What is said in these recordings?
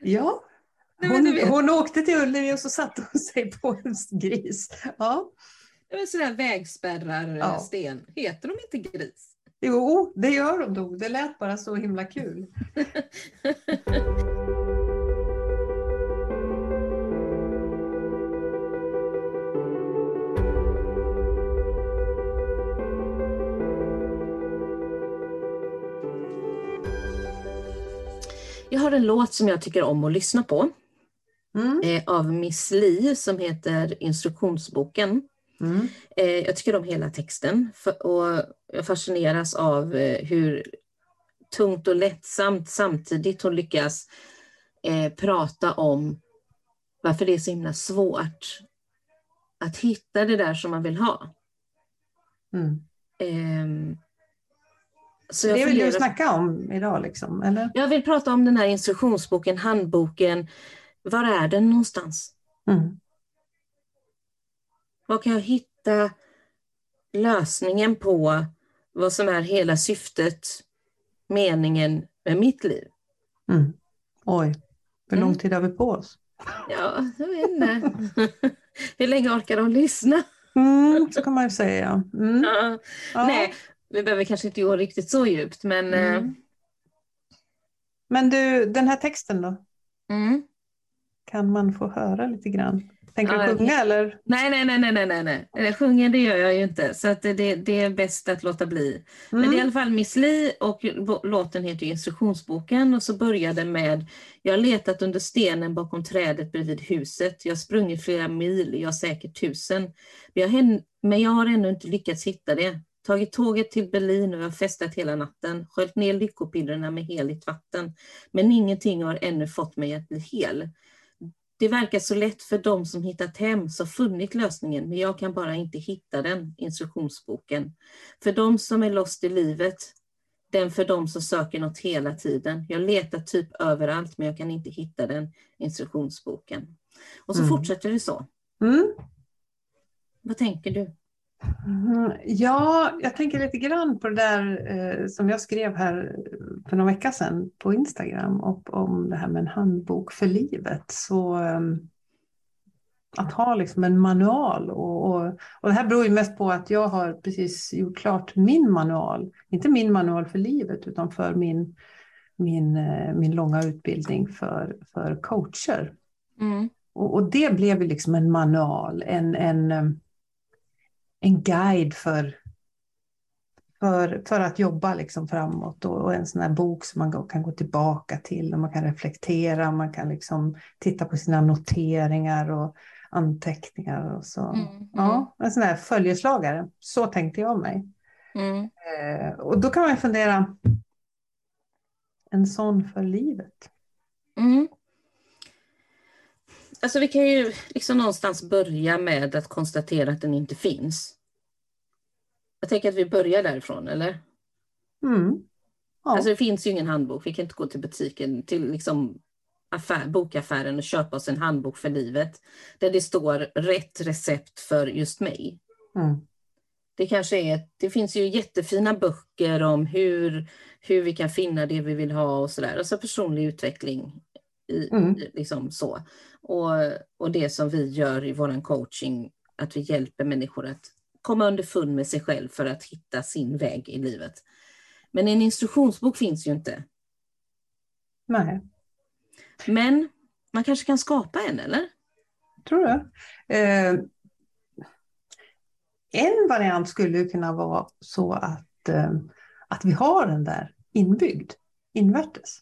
Ja, hon, hon åkte till Ullevi och så satte hon sig på en gris. Ja. Det var sådär vägspärrar-sten. Ja. Heter de inte gris? Jo, det gör de nog. Det lät bara så himla kul. Jag har en låt som jag tycker om att lyssna på. Mm. Eh, av Miss Li som heter Instruktionsboken. Mm. Eh, jag tycker om hela texten för, och jag fascineras av eh, hur tungt och lättsamt samtidigt hon lyckas eh, prata om varför det är så himla svårt att hitta det där som man vill ha. Mm. Så det vill du snacka om idag? Liksom, eller? Jag vill prata om den här instruktionsboken, handboken. Var är den någonstans? Mm. Var kan jag hitta lösningen på vad som är hela syftet, meningen med mitt liv? Mm. Oj, hur lång mm. tid har vi på oss? Ja, jag vet inte. hur länge orkar de lyssna? Mm, så kan man ju säga. Mm. Ja. Ja. Nej, vi behöver kanske inte gå riktigt så djupt, men... Mm. Eh... Men du, den här texten då? Mm. Kan man få höra lite grann? Tänker ja, du sjunga eller? Nej, nej, nej, nej, nej, nej. Sjunga det gör jag ju inte, så att det, det är bäst att låta bli. Mm. Men det är i alla fall Miss Li och låten heter instruktionsboken och så började med Jag har letat under stenen bakom trädet bredvid huset. Jag har sprungit flera mil, jag har säkert tusen. Men jag, men jag har ännu inte lyckats hitta det. Tagit tåget till Berlin och jag har festat hela natten, sköljt ner lyckopillerna med heligt vatten. Men ingenting har ännu fått mig att bli hel. Det verkar så lätt för dem som hittat hem, som funnit lösningen, men jag kan bara inte hitta den, instruktionsboken. För dem som är lost i livet, den för dem som söker något hela tiden. Jag letar typ överallt, men jag kan inte hitta den, instruktionsboken. Och så mm. fortsätter det så. Mm. Vad tänker du? Mm, ja, jag tänker lite grann på det där eh, som jag skrev här för några vecka sedan på Instagram och, om det här med en handbok för livet. Så eh, att ha liksom en manual och, och, och det här beror ju mest på att jag har precis gjort klart min manual. Inte min manual för livet utan för min, min, eh, min långa utbildning för, för coacher. Mm. Och, och, det blev liksom en manual, en, en ehm, en guide för, för, för att jobba liksom framåt och, och en sån här bok som man kan gå tillbaka till och man kan reflektera, man kan liksom titta på sina noteringar och anteckningar och så. Mm, mm. Ja, en sån här följeslagare, så tänkte jag mig. Mm. Eh, och då kan man fundera, en sån för livet. Mm. Alltså vi kan ju liksom någonstans börja med att konstatera att den inte finns. Jag tänker att vi börjar därifrån, eller? Mm. Ja. Alltså det finns ju ingen handbok. Vi kan inte gå till butiken, till liksom affär, bokaffären och köpa oss en handbok för livet. Där det står rätt recept för just mig. Mm. Det kanske är, det finns ju jättefina böcker om hur, hur vi kan finna det vi vill ha och sådär. Alltså personlig utveckling. I, mm. liksom så. Och, och det som vi gör i vår coaching, att vi hjälper människor att komma underfund med sig själv för att hitta sin väg i livet. Men en instruktionsbok finns ju inte. Nej. Men man kanske kan skapa en, eller? Tror du? Eh, en variant skulle kunna vara så att, eh, att vi har den där inbyggd, invärtes.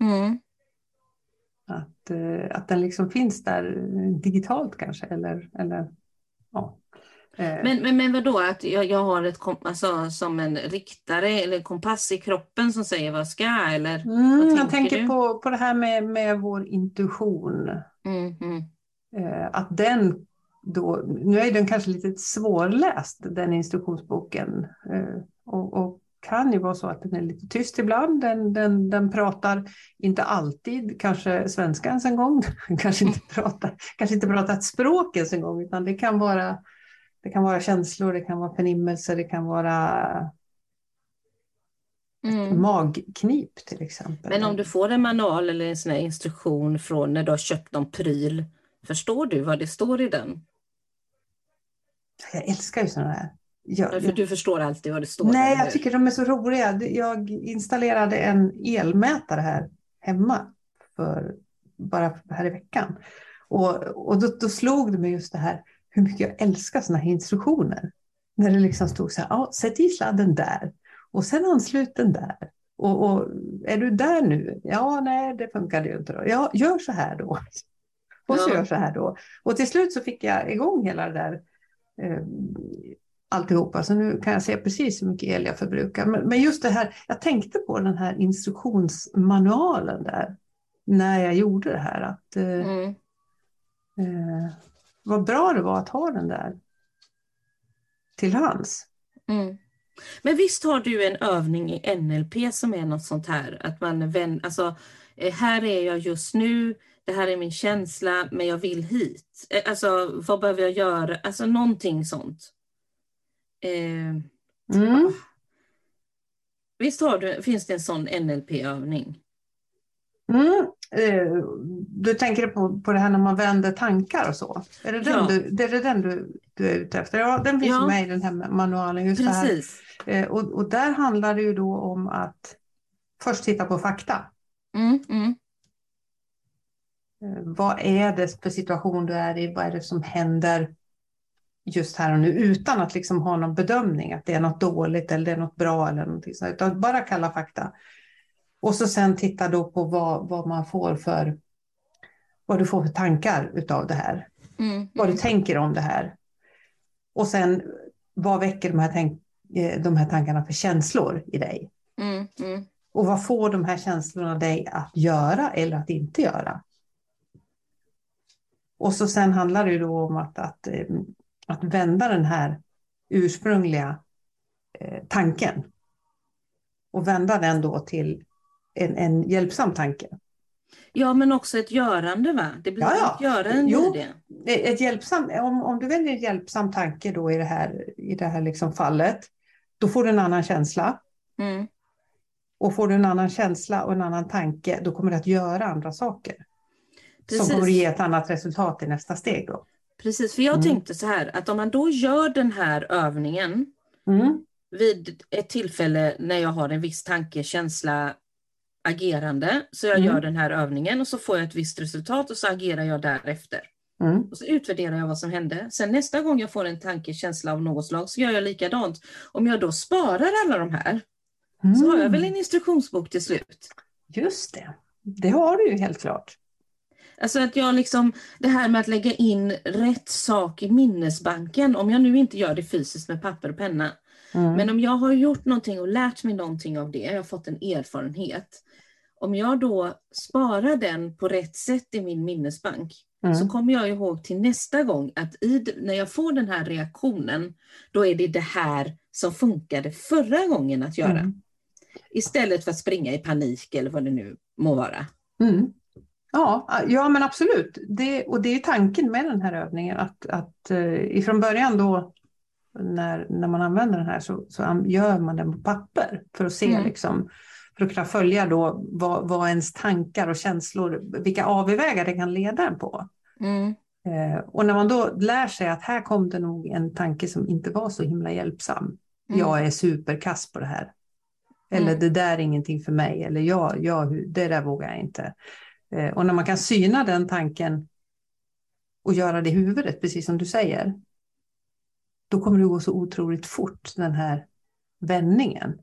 Mm. Att, eh, att den liksom finns där digitalt kanske, eller, eller ja. Eh. Men, men, men vadå, att jag, jag har ett alltså, som en riktare eller kompass i kroppen som säger vad ska eller? Mm, jag tänker du? på, på det här med, med vår intuition. Mm, mm. Att den då, nu är den kanske lite svårläst den instruktionsboken. Och, och, kan ju vara så att den är lite tyst ibland. Den, den, den pratar inte alltid kanske svenska ens en gång. kanske inte pratar, kanske inte pratar ett språk ens en gång utan det kan vara det kan vara känslor, det kan vara förnimmelser, det kan vara Mm. Magknip till exempel. Men om du får en manual eller en sån instruktion från när du har köpt någon pryl, förstår du vad det står i den? Jag älskar ju sådana här. Jag, för du förstår alltid vad det står? Nej, jag tycker de är så roliga. Jag installerade en elmätare här hemma för bara här i veckan. Och, och då, då slog det mig just det här hur mycket jag älskar sådana här instruktioner. När det liksom stod så här, ja, sätt i sladden där och sen anslut den där. Och, och, är du där nu? Ja, nej, det funkade ju inte då. Ja, gör så här då. Och så ja. gör så här då. Och till slut så fick jag igång hela det där eh, alltihopa. Så nu kan jag se precis hur mycket el jag förbrukar. Men, men just det här, jag tänkte på den här instruktionsmanualen där när jag gjorde det här. Att, eh, mm. eh, vad bra det var att ha den där till hands. Mm. Men visst har du en övning i NLP som är något sånt här, att man vänder, alltså eh, här är jag just nu, det här är min känsla, men jag vill hit. Eh, alltså vad behöver jag göra? Alltså någonting sånt. Eh, mm. Visst har du, finns det en sån NLP-övning? Mm. Eh, du tänker på, på det här när man vänder tankar och så? Är det den, ja. du, det är den du, du är ute efter? Ja, den finns ja. med i den här manualen. Just Precis. Eh, och, och där handlar det ju då om att först titta på fakta. Mm, mm. Eh, vad är det för situation du är i? Vad är det som händer just här och nu utan att liksom ha någon bedömning att det är något dåligt eller det är något bra eller någonting sånt, utan bara kalla fakta. Och så sen titta då på vad, vad man får för, vad du får för tankar utav det här. Mm. Vad du tänker om det här. Och sen vad väcker de här, tänk, eh, de här tankarna för känslor i dig? Mm. Mm. Och vad får de här känslorna dig att göra eller att inte göra? Och så sen handlar det då om att, att, eh, att vända den här ursprungliga eh, tanken. Och vända den då till en, en hjälpsam tanke. Ja, men också ett görande, va? Det blir ja, ja. ett görande jo, i det. Ett hjälpsam, om, om du väljer en hjälpsam tanke då i det här, i det här liksom fallet, då får du en annan känsla. Mm. Och får du en annan känsla och en annan tanke, då kommer du att göra andra saker. Precis. Som kommer att ge ett annat resultat i nästa steg. Då. Precis, för jag mm. tänkte så här, att om man då gör den här övningen mm. vid ett tillfälle när jag har en viss tanke, känsla, agerande. Så jag mm. gör den här övningen och så får jag ett visst resultat och så agerar jag därefter. Mm. Och så utvärderar jag vad som hände. Sen nästa gång jag får en tanke, känsla av något slag så gör jag likadant. Om jag då sparar alla de här mm. så har jag väl en instruktionsbok till slut. Just det, det har du ju helt klart. Alltså att jag liksom, det här med att lägga in rätt sak i minnesbanken, om jag nu inte gör det fysiskt med papper och penna, Mm. Men om jag har gjort någonting och lärt mig någonting av det, jag har fått en erfarenhet, om jag då sparar den på rätt sätt i min minnesbank, mm. så kommer jag ihåg till nästa gång att i, när jag får den här reaktionen, då är det det här som funkade förra gången att göra. Mm. Istället för att springa i panik eller vad det nu må vara. Mm. Ja, ja, men absolut. Det, och det är tanken med den här övningen, att, att uh, ifrån början då när, när man använder den här så, så gör man den på papper för att se mm. liksom, för att kunna följa då vad, vad ens tankar och känslor, vilka avvägar det kan leda en på. Mm. Eh, och när man då lär sig att här kom det nog en tanke som inte var så himla hjälpsam. Mm. Jag är superkass på det här. Eller mm. det där är ingenting för mig. Eller ja, ja det där vågar jag inte. Eh, och när man kan syna den tanken och göra det i huvudet, precis som du säger, då kommer det gå så otroligt fort, den här vändningen.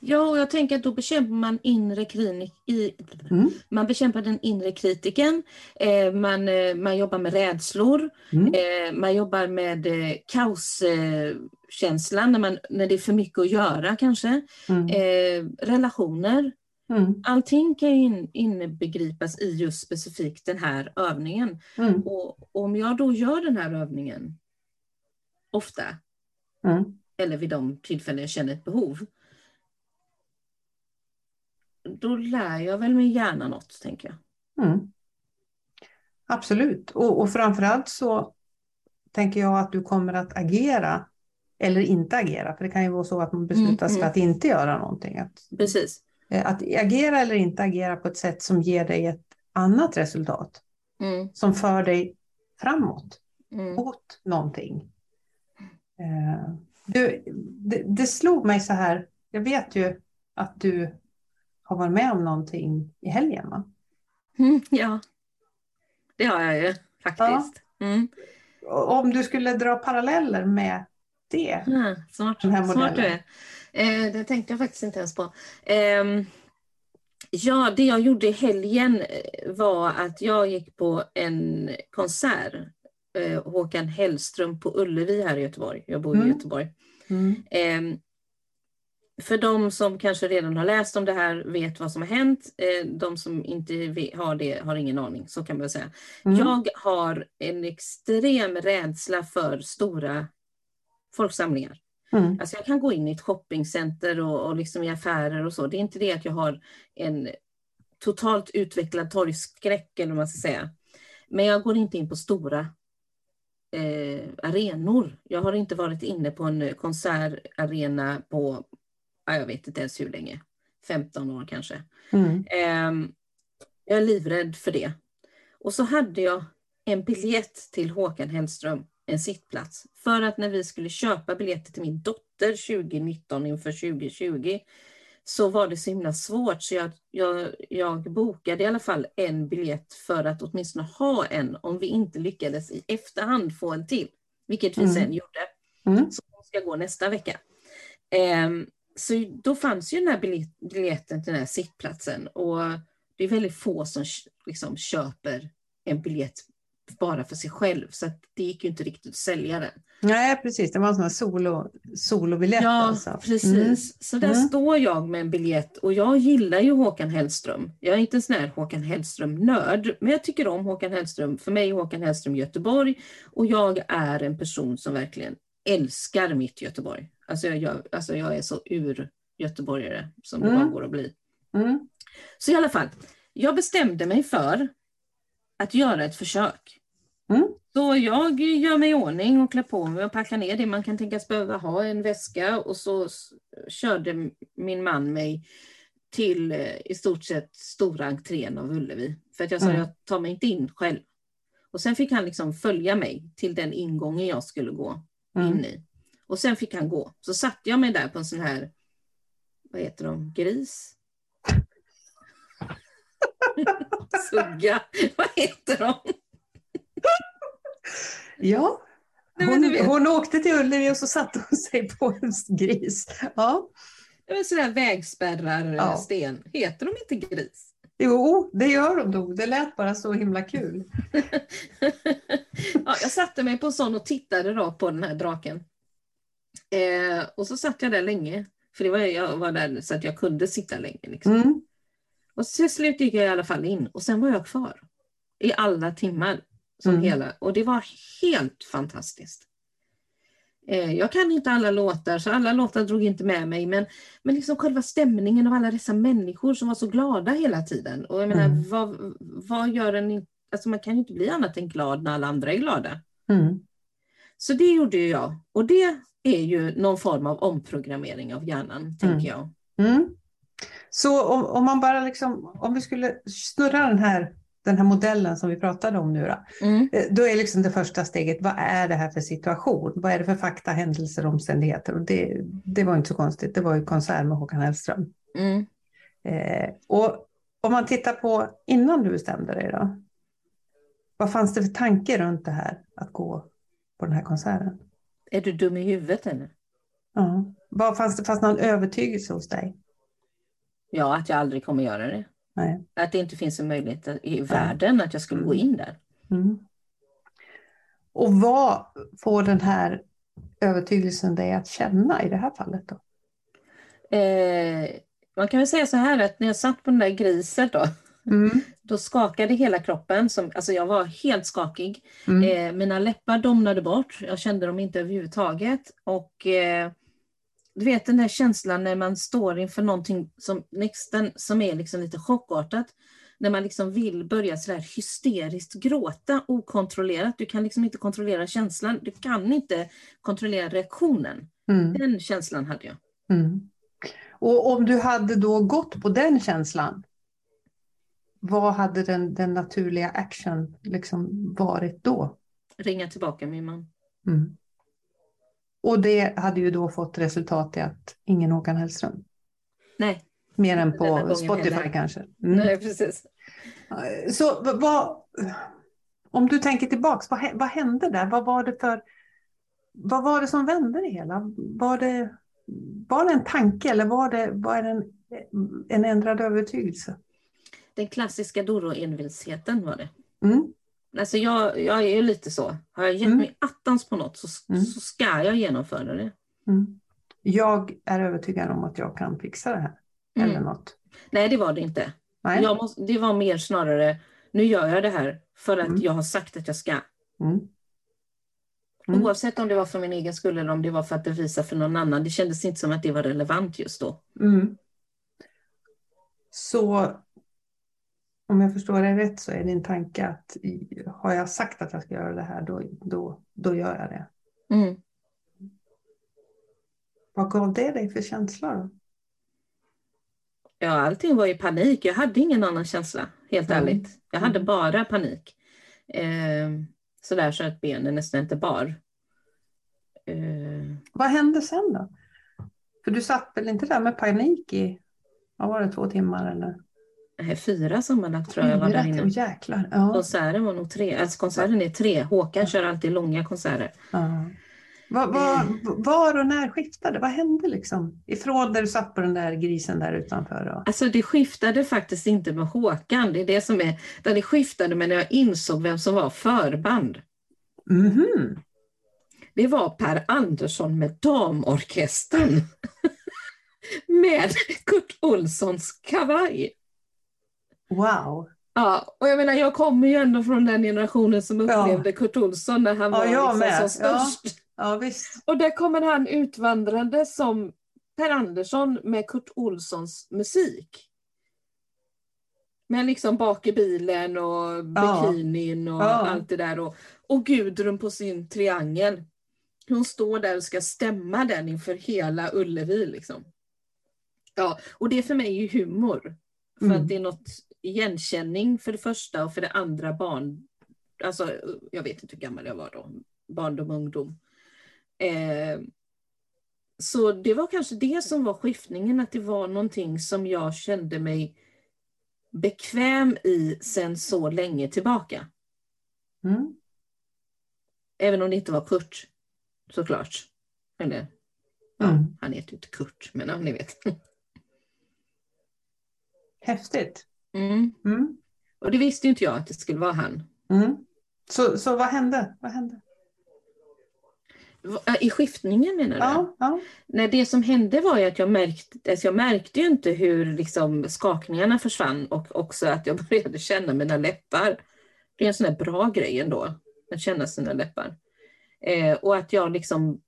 Ja, och jag tänker att då bekämpar man inre klinik, i, mm. man bekämpar den inre kritiken, eh, man, eh, man jobbar med rädslor, mm. eh, man jobbar med eh, kaoskänslan när, man, när det är för mycket att göra kanske, mm. Eh, relationer. Mm. Allting kan in, inbegripas i just specifikt den här övningen. Mm. Och, om jag då gör den här övningen ofta. Mm. Eller vid de tillfällen jag känner ett behov. Då lär jag väl min hjärna något, tänker jag. Mm. Absolut, och, och framförallt så tänker jag att du kommer att agera eller inte agera. För det kan ju vara så att man beslutar sig Mm, för att inte göra någonting. Att, Precis. Eh, att agera eller inte agera på ett sätt som ger dig ett annat resultat. Mm, Som för dig framåt, mm, mot någonting. Eh, du, det, det slog mig så här, jag vet ju att du har varit med om någonting i helgen va? mm, ja, det har jag ju faktiskt. Mm. Och Om du skulle dra paralleller med det. Ja, smart, Den här smart du modellen. är. Eh, det tänkte jag faktiskt inte ens på. Ehm, ja, det jag gjorde i helgen eh, var att jag gick på en konsert. Eh, Håkan Hellström på Ullevi här i Göteborg. Jag bor i Mm. Göteborg. Mm. Ehm, för de som kanske redan har läst om det här vet vad som har hänt. Eh, de som inte har det har ingen aning, så kan man säga. Mm. Jag har en extrem rädsla för stora folksamlingar. Mm. Alltså jag kan gå in i ett shoppingcenter och, och liksom i affärer och så. Det är inte det att jag har en totalt utvecklad torgskräck eller vad man ska säga. Men jag går inte in på stora eh, arenor. Jag har inte varit inne på en konsertarena på, ja, jag vet inte ens hur länge, 15 år kanske. Mm. Ehm, jag är livrädd för det. Och så hade jag en biljett till Håkan Hellström, en sittplats. För att när vi skulle köpa biljetter till min dotter 2019 inför 2020 så var det så himla svårt så jag, jag, jag bokade i alla fall en biljett för att åtminstone ha en om vi inte lyckades i efterhand få en till. Vilket vi Mm. sen gjorde. Mm. Så de ska gå nästa vecka. Ehm, så då fanns ju den här biljett- biljetten till den här sittplatsen och det är väldigt få som liksom köper en biljett bara för sig själv så det gick ju inte riktigt att sälja den. Nej, precis. Det var en sån här solo, solobiljett. Ja, alltså. precis. Mm. Så där Mm. står jag med en biljett och jag gillar ju Håkan Hellström. Jag är inte en sån här Håkan Hellström-nörd, men jag tycker om Håkan Hellström. För mig är Håkan Hellström Göteborg och jag är en person som verkligen älskar mitt Göteborg. Alltså jag, jag, alltså jag är så ur-göteborgare som det Mm. bara går att bli. Mm. Så i alla fall, jag bestämde mig för att göra ett försök. Mm. Så jag gör mig i ordning och klär på mig och packar ner det man kan tänkas behöva ha, en väska och så körde min man mig till eh, i stort sett stora entrén av Ullevi. För att jag sa Mm. jag tar mig inte in själv. Och sen fick han liksom följa mig till den ingången jag skulle gå Mm. in i. Och sen fick han gå. Så satte jag mig där på en sån här, vad heter de, gris? Sugga, vad heter de? Ja, hon, hon åkte till Ullevi och så satte hon sig på en gris. Ja, Det var sådär vägspärrar, Ja. sten. Heter de inte gris? jo, det gör de nog. Det lät bara så himla kul. ja, jag satte mig på en sån och tittade då på den här draken. Eh, och så satt jag där länge. För det var, jag var där så att jag kunde sitta länge. Liksom. Mm. Och till slut gick jag i alla fall in och sen var jag kvar. I alla timmar. Som Mm. hela, och det var helt fantastiskt. Eh, jag kan inte alla låtar, så alla låtar drog inte med mig. Men, men liksom själva stämningen av alla dessa människor som var så glada hela tiden. Och jag menar, Mm. vad, vad gör en... Alltså man kan ju inte bli annat än glad när alla andra är glada. Mm. Så det gjorde ju jag. Och det är ju någon form av omprogrammering av hjärnan, tänker jag. Mm. Så om, om man bara liksom, om vi skulle snurra den här, den här modellen som vi pratade om nu då. Mm. Eh, Då är liksom det första steget, vad är det här för situation? Vad är det för fakta, händelser, omständigheter? Och det, det var inte så konstigt, det var ju konsert med Håkan Hellström. Mm. Eh, och om man tittar på innan du bestämde dig då? Vad fanns det för tanke runt det här att gå på den här konserten? Är du dum i huvudet eller? Ja. Vad fanns det fanns någon övertygelse hos dig? Ja, att jag aldrig kommer göra det. Nej. Att det inte finns en möjlighet i världen att jag skulle gå in där. Mm. Och vad får den här övertygelsen dig att känna i det här fallet då? Eh, man kan väl säga så här att när jag satt på den där grisen då, Mm. då skakade hela kroppen. Som, alltså jag var helt skakig. Mm. Eh, mina läppar domnade bort. Jag kände dem inte överhuvudtaget. Och eh, du vet den där känslan när man står inför någonting som nästan som är liksom lite chockartat. när man liksom vill börja sådär hysteriskt gråta okontrollerat. Du kan liksom inte kontrollera känslan, du kan inte kontrollera reaktionen. Mm. Den känslan hade jag. Mm. Och om du hade då gått på den känslan, vad hade den, den naturliga action liksom varit då? Ringa tillbaka min man. Mm. Och det hade ju då fått resultat i att ingen Håkan Hellström. Nej. Mer än på Spotify heller. kanske. Mm. Nej, precis. Så vad, om du tänker tillbaks, vad, vad hände där? Vad var det för, vad var det som vände det hela? Var det, var det en tanke eller var det, var det en, en ändrad övertygelse? Den klassiska Doro-envisheten var det. Mm. Alltså jag, jag är ju lite så. Har jag gett Mm. mig attans på något så, Mm. så ska jag genomföra det. Mm. Jag är övertygad om att jag kan fixa det här. Mm. Eller något. Nej, det var det inte. Nej? Måste, det var mer snarare, nu gör jag det här för att Mm. jag har sagt att jag ska. Mm. Oavsett om det var för min egen skull eller om det var för att bevisa för någon annan. Det kändes inte som att det var relevant just då. Så om jag förstår det rätt så är din tanke att har jag sagt att jag ska göra det här då, då, då gör jag det. Mm. Vad gav det dig för känsla då? Ja, allting var i panik. Jag hade ingen annan känsla, helt Mm. ärligt. Jag hade Mm. bara panik. Eh, sådär så att benen nästan inte bar. Eh, Vad hände sen då? För du satt väl inte där med panik i, vad var det, två timmar eller? Nej, fyra sammanlagt tror jag var där inne. Jäklar. Ja. Konserten var nog tre. Alltså konserten är tre. Håkan kör alltid långa konserter. Ja. Var, var, var och när skiftade? Vad hände liksom? Ifrån där du satt på den där grisen där utanför? Och... Alltså det skiftade faktiskt inte med Håkan. Det är det som är, där det skiftade med när jag insåg vem som var förband. Mhm. Det var Per Andersson med damorkestern. med Kurt Olssons kavaj. Wow. Ja, och jag menar jag kommer ju ändå från den generationen som Ja. upplevde Kurt Olsson när han Ja, var liksom med. som Ja. störst. Ja, visst. Och där kommer han utvandrande som Per Andersson med Kurt Olssons musik. Med liksom bak i bilen och bikinin och Ja. allt det där. Och, och Gudrun på sin triangel. Hon står där och ska stämma den inför hela Ullevi. Liksom. Ja, och det för mig är ju humor. För Mm. att det är något igenkänning för det första och för det andra barn. Alltså, jag vet inte hur gammal jag var då. Barndom, ungdom. Eh, så det var kanske det som var skiftningen, att det var någonting som jag kände mig bekväm i sen så länge tillbaka. Mm. Även om det inte var Kurt, såklart. Eller, ja, Mm. han heter ju inte Kurt, men ja, ni vet. Häftigt. Mm. Mm. Och det visste inte jag att det skulle vara han. Mm. Så, så vad hände? Vad hände? I skiftningen menar du? Ja, ja. Nej, det som hände var ju att jag märkte, alltså jag märkte ju inte hur liksom skakningarna försvann och också att jag började känna mina läppar. Det är en sån här bra grej ändå, att känna sina läppar. Eh, och att jag liksom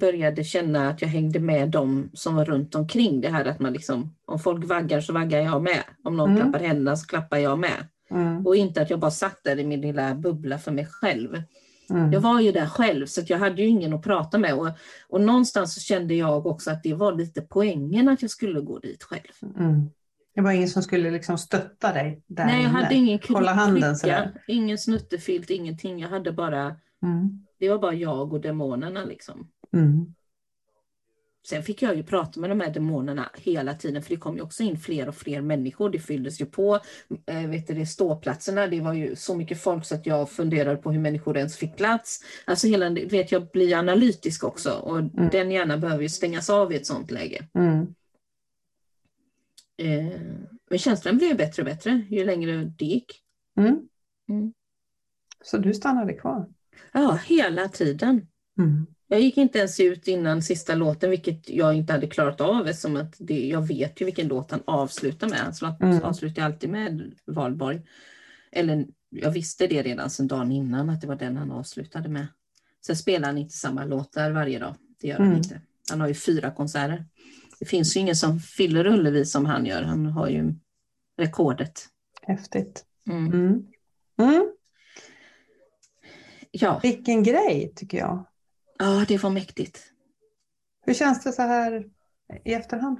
började känna att jag hängde med dem som var runt omkring. Det här att man liksom, om folk vaggar så vaggar jag med. Om någon Mm. klappar händerna så klappar jag med. Mm. Och inte att jag bara satt där i min lilla bubbla för mig själv. Mm. Jag var ju där själv så jag hade ju ingen att prata med. Och, och någonstans så kände jag också att det var lite poängen att jag skulle gå dit själv. Mm. Det var ingen som skulle liksom stötta dig där Nej, jag hade ingen Hålla handen sådär? ingen snuttefilt, ingenting. Jag hade bara, Mm. det var bara jag och demonerna liksom. Mm. Sen fick jag ju prata med de här demonerna hela tiden för det kom ju också in fler och fler människor. Det fylldes ju på. Eh, vet du, det ståplatserna, det var ju så mycket folk så att jag funderade på hur människor ens fick plats. Alltså hela, vet jag blir analytisk också och den hjärnan behöver ju stängas av i ett sånt läge. Mm. Eh, men känslan blev ju bättre och bättre ju längre det gick. Mm. Mm. Så du stannade kvar? Ja, hela tiden. Jag gick inte ens ut innan sista låten, vilket jag inte hade klarat av eftersom att det, jag vet ju vilken låt han avslutar med. Han slut- Mm. avslutar alltid med Valborg. Eller jag visste det redan sedan dagen innan att det var den han avslutade med. Sen spelar han inte samma låtar varje dag. Det gör han Mm. inte. Han har ju fyra konserter. Det finns ju ingen som fyller Ullevi som han gör. Han har ju rekordet. Häftigt. Mm. Mm. Mm. Ja. Vilken grej tycker jag. Ja, det var mäktigt. Hur känns det så här i efterhand?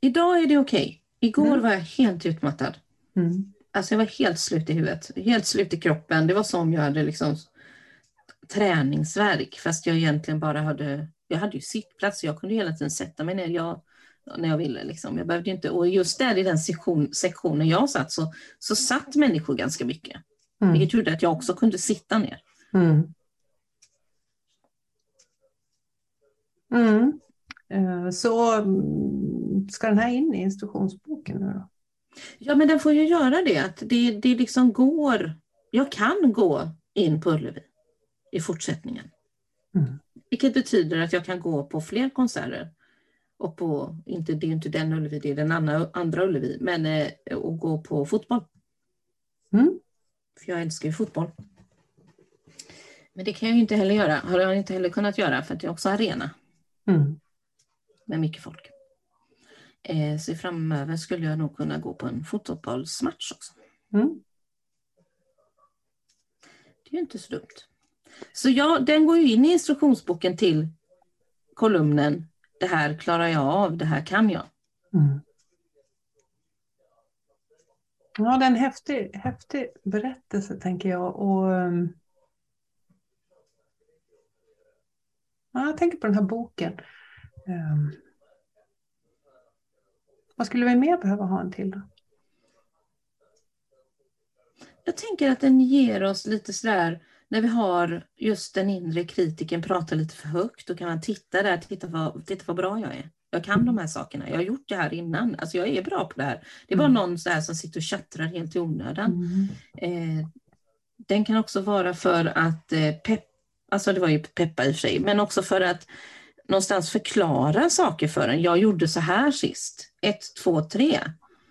Idag är det okej. Igår Mm. var jag helt utmattad. Mm. Alltså jag var helt slut i huvudet, helt slut i kroppen. Det var som om jag hade liksom träningsverk fast jag egentligen bara hade, jag hade ju sittplats så jag kunde hela tiden sätta mig ner jag, när jag ville. Liksom. Jag behövde inte, och just där i den sektion, sektionen jag satt så, så satt människor ganska mycket. Mm. Vilket gjorde att jag också kunde sitta ner. Mm. Mm. Eh, Så mm, ska den här in i instruktionsboken nu då? Ja men den får ju göra det, att det, det liksom går, jag kan gå in på Ullevi i fortsättningen. Mm. Vilket betyder att jag kan gå på fler konserter. Och på, inte, det är inte den Ullevi, det är den andra, andra Ullevi, men eh, och gå på fotboll. Mm. För jag älskar ju fotboll. Men det kan jag ju inte heller göra, har jag inte heller kunnat göra för att jag också har arena Mm. med mycket folk. Eh, så framöver skulle jag nog kunna gå på en fotbollsmatch också. Mm. Det är ju inte så dumt. Så ja, den går ju in i instruktionsboken till kolumnen Det här klarar jag av, det här kan jag. Mm. Ja, det är en häftig, häftig berättelse tänker jag. Och, ehm, ja, jag tänker på den här boken. Ehm, vad skulle vi mer behöva ha en till? Då? Jag tänker att den ger oss lite sådär, när vi har just den inre kritiken pratar lite för högt, då kan man titta där, titta vad, titta vad bra jag är. Jag kan de här sakerna, jag har gjort det här innan, alltså jag är bra på det här. Det är bara Mm. någon så här som sitter och tjattrar helt i onödan. Mm. Eh, den kan också vara för att eh, pepp, alltså det var ju peppa i och för sig, men också för att någonstans förklara saker för en. Jag gjorde så här sist, ett, två, tre.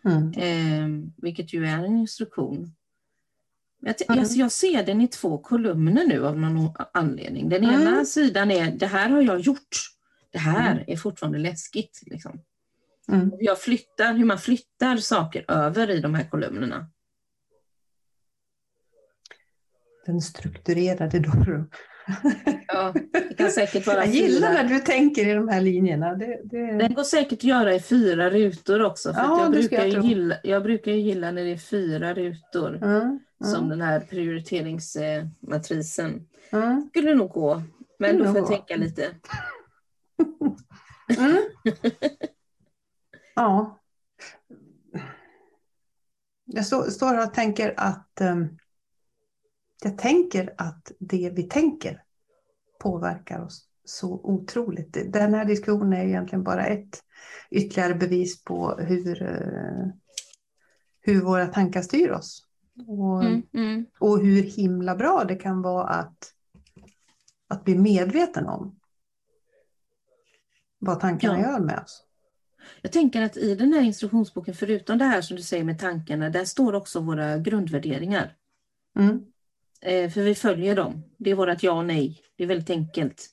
Mm. Eh, vilket ju är en instruktion. Jag, Mm. alltså jag ser den i två kolumner nu av någon anledning. Den Mm. ena sidan är det här har jag gjort. Det här Mm. är fortfarande läskigt. Liksom. Mm. Jag flyttar, hur man flyttar saker över i de här kolumnerna. Den strukturerade Doro. Ja, det kan säkert vara Jag gillar fyra. när du tänker i de här linjerna. Det, det... Den går säkert att göra i fyra rutor också. För Ja, jag, brukar jag gilla, jag brukar gilla när det är fyra rutor. Mm. Som Mm. den här prioriteringsmatrisen. Mm. Skulle nog gå. Men Skulle då får jag gå. tänka lite. Mm. ja. Jag stå, står här och tänker att ehm, jag tänker att det vi tänker påverkar oss så otroligt. Den här diskussionen är egentligen bara ett ytterligare bevis på hur, eh, hur våra tankar styr oss. Och, Mm, mm. och hur himla bra det kan vara att, att bli medveten om vad tankarna Ja. gör med oss. Jag tänker att i den här instruktionsboken, förutom det här som du säger med tankarna, där står också våra grundvärderingar. Mm. Eh, för vi följer dem. Det är vårt ja och nej. Det är väldigt enkelt.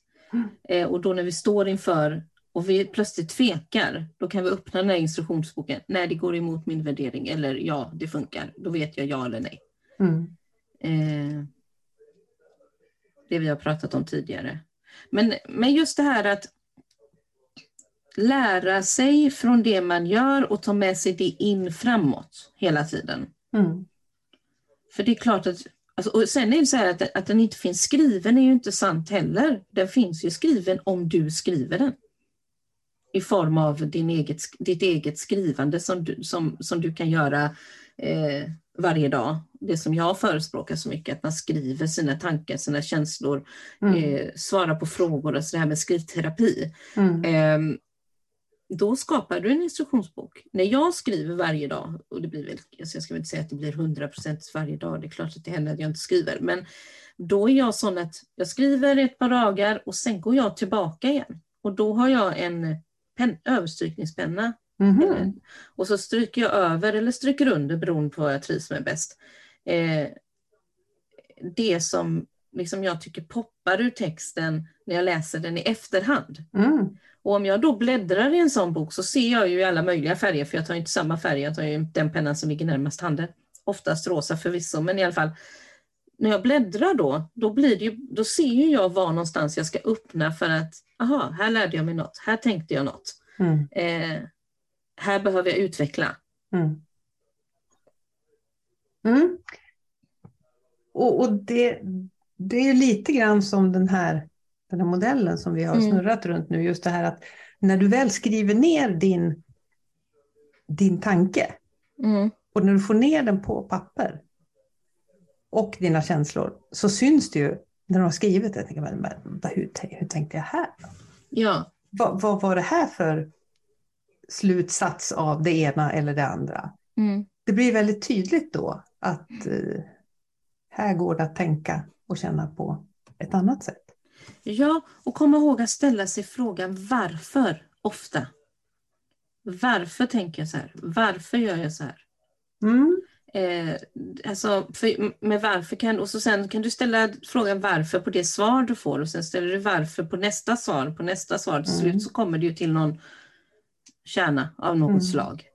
Mm. Och då när vi står inför och vi plötsligt tvekar, då kan vi öppna den här instruktionsboken. När det går emot min värdering eller ja, det funkar. Då vet jag ja eller nej. Mm. Eh, det vi har pratat om tidigare. Men, men just det här att lära sig från det man gör och ta med sig det in framåt hela tiden. Mm. För det är klart att, alltså, och sen är det så här att, att den inte finns skriven är ju inte sant heller. Den finns ju skriven om du skriver den. I form av din eget, ditt eget skrivande som du, som, som du kan göra eh, varje dag. Det som jag förespråkar så mycket, att man skriver sina tankar, sina känslor, Mm. eh, svarar på frågor, alltså det här med skrivterapi. Mm. Ehm, då skapar du en instruktionsbok. När jag skriver varje dag, och det blir väl, alltså jag ska inte säga att det blir 100% varje dag, det är klart att det händer att jag inte skriver, men då är jag sån att jag skriver ett par dagar och sen går jag tillbaka igen. Och då har jag en pen, överstrykningspenna Mhm. eller- och så stryker jag över eller stryker under beroende på vad jag trivs med bäst. Eh, det som liksom jag tycker poppar ur texten när jag läser den i efterhand. Mm. Och om jag då bläddrar i en sån bok så ser jag ju alla möjliga färger, för jag tar ju inte samma färg, jag tar ju den pennan som ligger närmast handen. oftast rosa förvisso, men i alla fall när jag bläddrar då, då, blir det ju, då ser ju jag var någonstans jag ska öppna för att, aha, här lärde jag mig något, här tänkte jag något. Mm. Eh, här behöver jag utveckla. Mm. Mm. Och, och det, det är lite grann som den här, den här modellen som vi har Mm. snurrat runt nu, just det här att när du väl skriver ner din, din tanke Mm. och när du får ner den på papper och dina känslor så syns det ju när du har skrivit det. Jag tänker, hur, hur tänkte jag här? Ja, Vad, vad var det här för slutsats av det ena eller det andra? mm. Det blir väldigt tydligt då att eh, här går det att tänka och känna på ett annat sätt. ja, och komma ihåg att ställa sig frågan varför ofta. Varför tänker jag så här? Varför gör jag så här? Mm. Eh, alltså, för, med varför kan, och så sen kan du ställa frågan varför på det svar du får och sen ställer du varför på nästa svar, på nästa svar. Till Mm. slut så kommer du ju till någon kärna av något Mm. slag.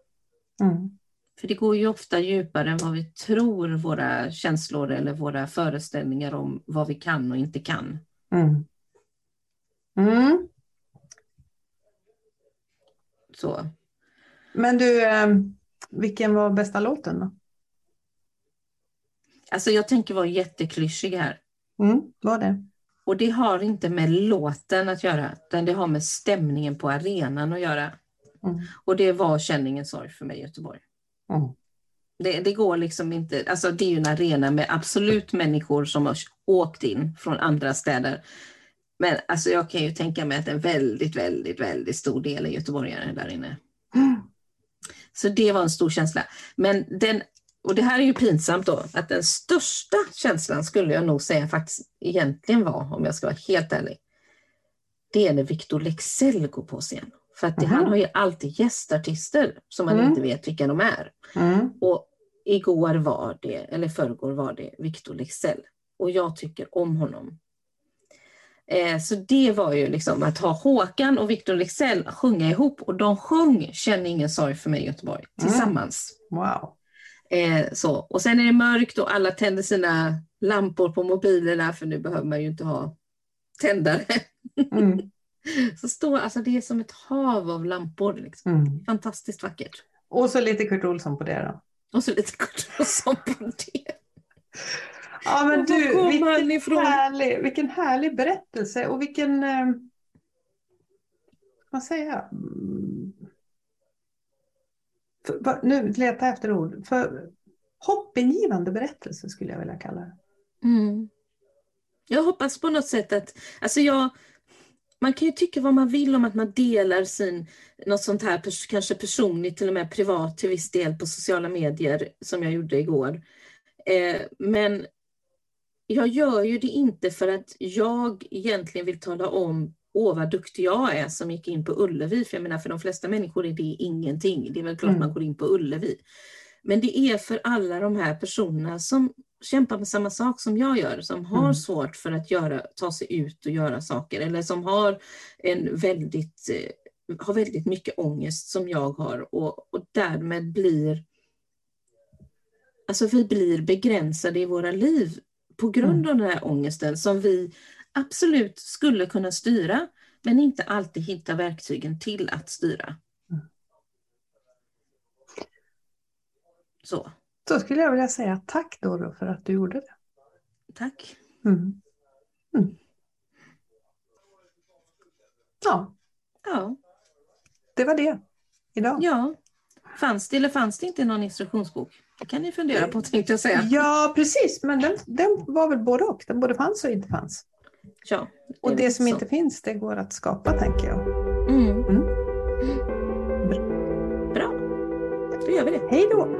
Mm. För det går ju ofta djupare än vad vi tror våra känslor eller våra föreställningar om vad vi kan och inte kan. Mm. Mm. Så. Men du, eh, vilken var bästa låten då? Alltså jag tänker vara jätteklyschig här. Mm, var det? Och det har inte med låten att göra, utan det har med stämningen på arenan att göra. Mm. Och det var Känningens sorg för mig i Göteborg. Mm. Det, det går liksom inte, alltså det är ju en arena med absolut människor som har åkt in från andra städer. Men alltså jag kan ju tänka mig att en väldigt, väldigt, väldigt stor del är göteborgare där inne. Mm. Så det var en stor känsla. Men den, och det här är ju pinsamt då, att den största känslan skulle jag nog säga faktiskt egentligen var, om jag ska vara helt ärlig, det är när Victor Lexell går på scen. För att Mhm. han har ju alltid gästartister som man Mm. inte vet vilka de är. Mm. Och igår var det, eller förrgår var det Victor Lexell. Och jag tycker om honom. Eh, så det var ju liksom att ha Håkan och Victor Lexell sjunga ihop och de sjöng Känn ingen sorg för mig Göteborg Mm. tillsammans. Wow. Eh, så. Och sen är det mörkt och alla tänder sina lampor på mobilerna för nu behöver man ju inte ha tändare. Mm. Så står, alltså det är som ett hav av lampor. Liksom. Mm. Fantastiskt vackert. Och så lite Kurt Olsson på det då. Och så lite Kurt Olsson på det. Ja men du, vilken härlig, vilken härlig berättelse och vilken, eh, vad säger jag? För, nu letar jag efter ord. För hoppingivande berättelse skulle jag vilja kalla det. Mm. Jag hoppas på något sätt att, alltså jag, man kan ju tycka vad man vill om att man delar sin, något sånt här, pers- kanske personligt, till och med privat till viss del på sociala medier, som jag gjorde igår. Eh, men jag gör ju det inte för att jag egentligen vill tala om Åh vad duktig jag är som gick in på Ullevi. För jag menar för de flesta människor är det ingenting. Det är väl klart Mm. man går in på Ullevi. Men det är för alla de här personerna som kämpar med samma sak som jag gör, som har Mm. svårt för att göra, ta sig ut och göra saker eller som har en väldigt, eh, har väldigt mycket ångest som jag har och, och därmed blir Alltså vi blir begränsade i våra liv på grund av den här ångesten som vi absolut skulle kunna styra men inte alltid hitta verktygen till att styra. Så, Så skulle jag vilja säga tack Doro för att du gjorde det. tack. Mm. Mm. Ja, Ja, det var det idag. ja. Fanns det eller fanns det inte någon instruktionsbok? Det kan ni fundera på tänkte jag säga. Ja, precis. Men den, den var väl både och. Den både fanns och inte fanns. Ja, Och är det som så. inte finns, det går att skapa, tänker jag. Mm. Mm. Bra, då gör vi det. Hej då!